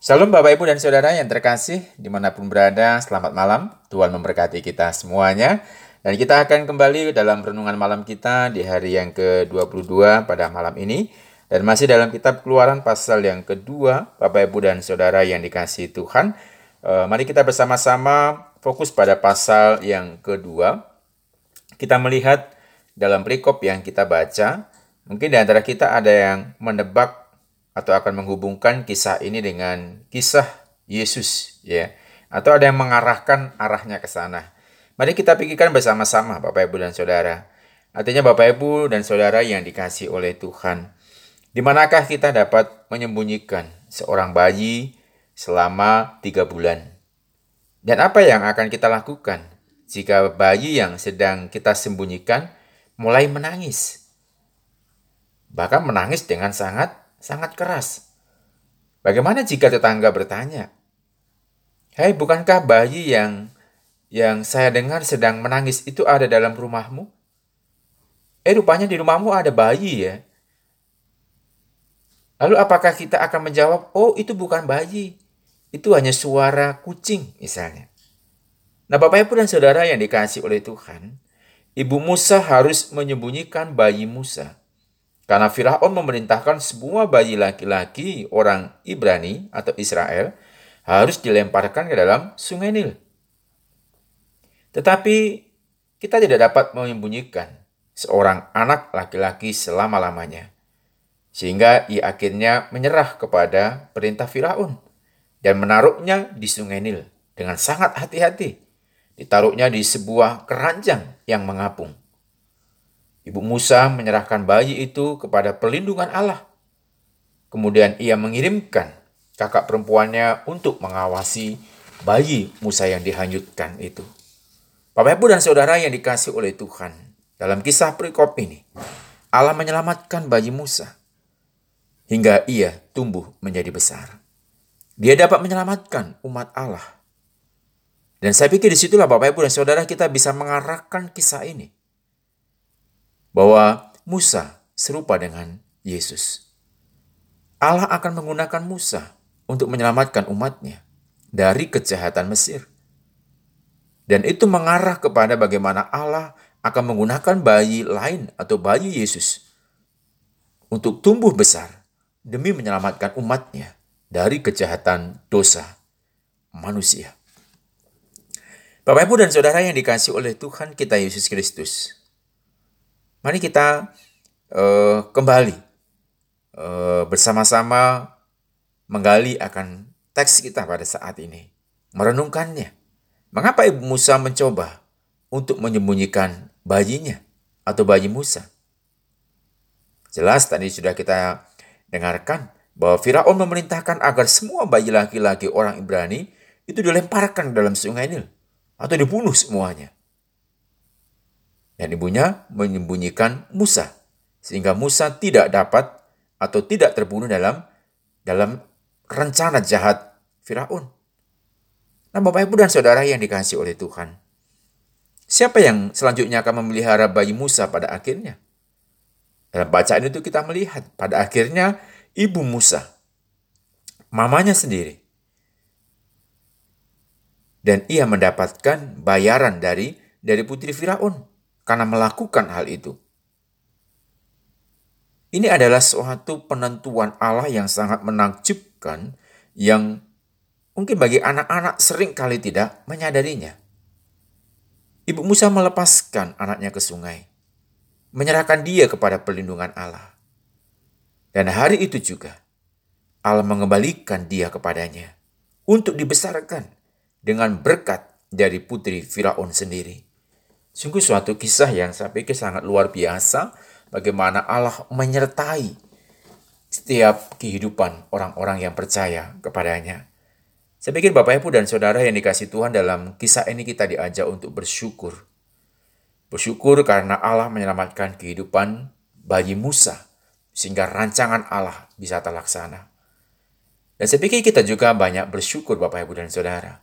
Shalom Bapak Ibu dan Saudara yang terkasih di mana pun berada, selamat malam. Tuhan memberkati kita semuanya. Dan kita akan kembali dalam renungan malam kita di hari yang ke-22 pada malam ini. Dan masih dalam kitab keluaran pasal yang kedua, Bapak Ibu dan Saudara yang dikasih Tuhan. Eh, mari kita bersama-sama fokus pada pasal yang kedua. Kita melihat dalam perikop yang kita baca, mungkin di antara kita ada yang menebak atau akan menghubungkan kisah ini dengan kisah Yesus ya atau ada yang mengarahkan arahnya ke sana. Mari kita pikirkan bersama-sama Bapak Ibu dan Saudara. Artinya Bapak Ibu dan Saudara yang dikasih oleh Tuhan. Di manakah kita dapat menyembunyikan seorang bayi selama tiga bulan? Dan apa yang akan kita lakukan jika bayi yang sedang kita sembunyikan mulai menangis? Bahkan menangis dengan sangat sangat keras. Bagaimana jika tetangga bertanya, "Hei, bukankah bayi yang yang saya dengar sedang menangis itu ada dalam rumahmu?" Eh, rupanya di rumahmu ada bayi ya. Lalu apakah kita akan menjawab, "Oh, itu bukan bayi. Itu hanya suara kucing," misalnya. Nah, Bapak Ibu dan Saudara yang dikasih oleh Tuhan, Ibu Musa harus menyembunyikan bayi Musa karena Firaun memerintahkan semua bayi laki-laki orang Ibrani atau Israel harus dilemparkan ke dalam sungai Nil. Tetapi kita tidak dapat menyembunyikan seorang anak laki-laki selama-lamanya. Sehingga ia akhirnya menyerah kepada perintah Firaun dan menaruhnya di sungai Nil dengan sangat hati-hati. Ditaruhnya di sebuah keranjang yang mengapung. Ibu Musa menyerahkan bayi itu kepada perlindungan Allah. Kemudian ia mengirimkan kakak perempuannya untuk mengawasi bayi Musa yang dihanyutkan itu. Bapak Ibu dan Saudara yang dikasih oleh Tuhan, dalam kisah perikop ini, Allah menyelamatkan bayi Musa hingga ia tumbuh menjadi besar. Dia dapat menyelamatkan umat Allah. Dan saya pikir di situlah Bapak Ibu dan Saudara kita bisa mengarahkan kisah ini bahwa Musa serupa dengan Yesus. Allah akan menggunakan Musa untuk menyelamatkan umatnya dari kejahatan Mesir. Dan itu mengarah kepada bagaimana Allah akan menggunakan bayi lain atau bayi Yesus untuk tumbuh besar demi menyelamatkan umatnya dari kejahatan dosa manusia. Bapak Ibu dan Saudara yang dikasih oleh Tuhan kita Yesus Kristus. Mari kita uh, kembali uh, bersama-sama menggali akan teks kita pada saat ini, merenungkannya. Mengapa Ibu Musa mencoba untuk menyembunyikan bayinya atau bayi Musa? Jelas tadi sudah kita dengarkan bahwa Firaun memerintahkan agar semua bayi laki-laki orang Ibrani itu dilemparkan dalam sungai Nil atau dibunuh semuanya. Dan ibunya menyembunyikan Musa. Sehingga Musa tidak dapat atau tidak terbunuh dalam dalam rencana jahat Firaun. Nah Bapak Ibu dan Saudara yang dikasih oleh Tuhan. Siapa yang selanjutnya akan memelihara bayi Musa pada akhirnya? Dalam bacaan itu kita melihat pada akhirnya ibu Musa, mamanya sendiri. Dan ia mendapatkan bayaran dari dari putri Firaun karena melakukan hal itu. Ini adalah suatu penentuan Allah yang sangat menakjubkan yang mungkin bagi anak-anak sering kali tidak menyadarinya. Ibu Musa melepaskan anaknya ke sungai, menyerahkan dia kepada perlindungan Allah. Dan hari itu juga Allah mengembalikan dia kepadanya untuk dibesarkan dengan berkat dari putri Firaun sendiri. Sungguh suatu kisah yang saya pikir sangat luar biasa bagaimana Allah menyertai setiap kehidupan orang-orang yang percaya kepadanya. Saya pikir Bapak Ibu dan Saudara yang dikasih Tuhan dalam kisah ini kita diajak untuk bersyukur. Bersyukur karena Allah menyelamatkan kehidupan bayi Musa sehingga rancangan Allah bisa terlaksana. Dan saya pikir kita juga banyak bersyukur Bapak Ibu dan Saudara.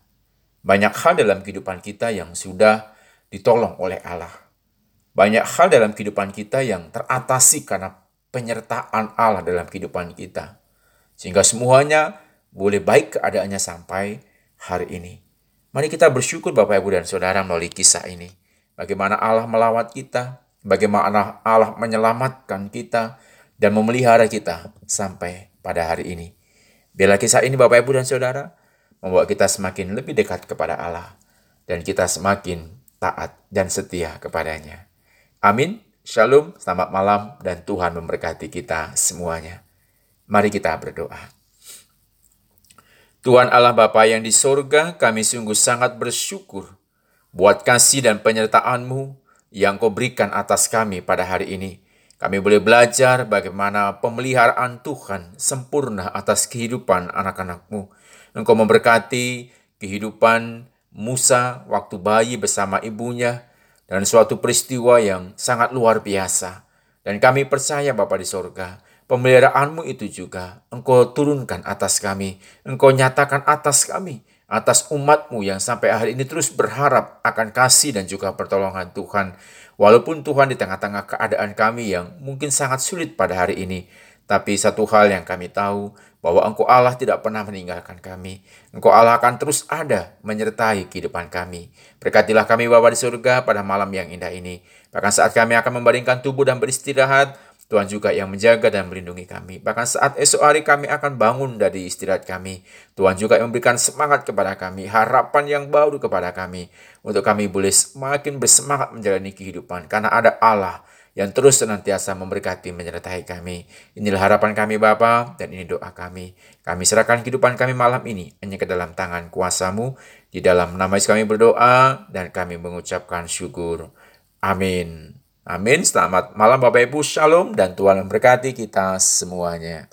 Banyak hal dalam kehidupan kita yang sudah ditolong oleh Allah. Banyak hal dalam kehidupan kita yang teratasi karena penyertaan Allah dalam kehidupan kita. Sehingga semuanya boleh baik keadaannya sampai hari ini. Mari kita bersyukur Bapak Ibu dan Saudara melalui kisah ini. Bagaimana Allah melawat kita, bagaimana Allah menyelamatkan kita, dan memelihara kita sampai pada hari ini. Bila kisah ini Bapak Ibu dan Saudara membawa kita semakin lebih dekat kepada Allah dan kita semakin taat dan setia kepadanya. Amin. Shalom, selamat malam dan Tuhan memberkati kita semuanya. Mari kita berdoa. Tuhan Allah Bapa yang di sorga, kami sungguh sangat bersyukur buat kasih dan penyertaan-Mu yang Kau berikan atas kami pada hari ini. Kami boleh belajar bagaimana pemeliharaan Tuhan sempurna atas kehidupan anak-anakmu. Engkau memberkati kehidupan Musa waktu bayi bersama ibunya dan suatu peristiwa yang sangat luar biasa. Dan kami percaya Bapa di sorga, pemeliharaanmu itu juga engkau turunkan atas kami, engkau nyatakan atas kami, atas umatmu yang sampai hari ini terus berharap akan kasih dan juga pertolongan Tuhan. Walaupun Tuhan di tengah-tengah keadaan kami yang mungkin sangat sulit pada hari ini, tapi satu hal yang kami tahu, bahwa Engkau Allah tidak pernah meninggalkan kami. Engkau Allah akan terus ada menyertai kehidupan kami. Berkatilah kami Bapa di surga pada malam yang indah ini. Bahkan saat kami akan membaringkan tubuh dan beristirahat, Tuhan juga yang menjaga dan melindungi kami. Bahkan saat esok hari kami akan bangun dari istirahat kami, Tuhan juga yang memberikan semangat kepada kami, harapan yang baru kepada kami, untuk kami boleh semakin bersemangat menjalani kehidupan, karena ada Allah yang terus senantiasa memberkati menyertai kami. Inilah harapan kami Bapa dan ini doa kami. Kami serahkan kehidupan kami malam ini hanya ke dalam tangan kuasamu. Di dalam nama Yesus kami berdoa dan kami mengucapkan syukur. Amin. Amin. Selamat malam Bapak Ibu. Shalom dan Tuhan memberkati kita semuanya.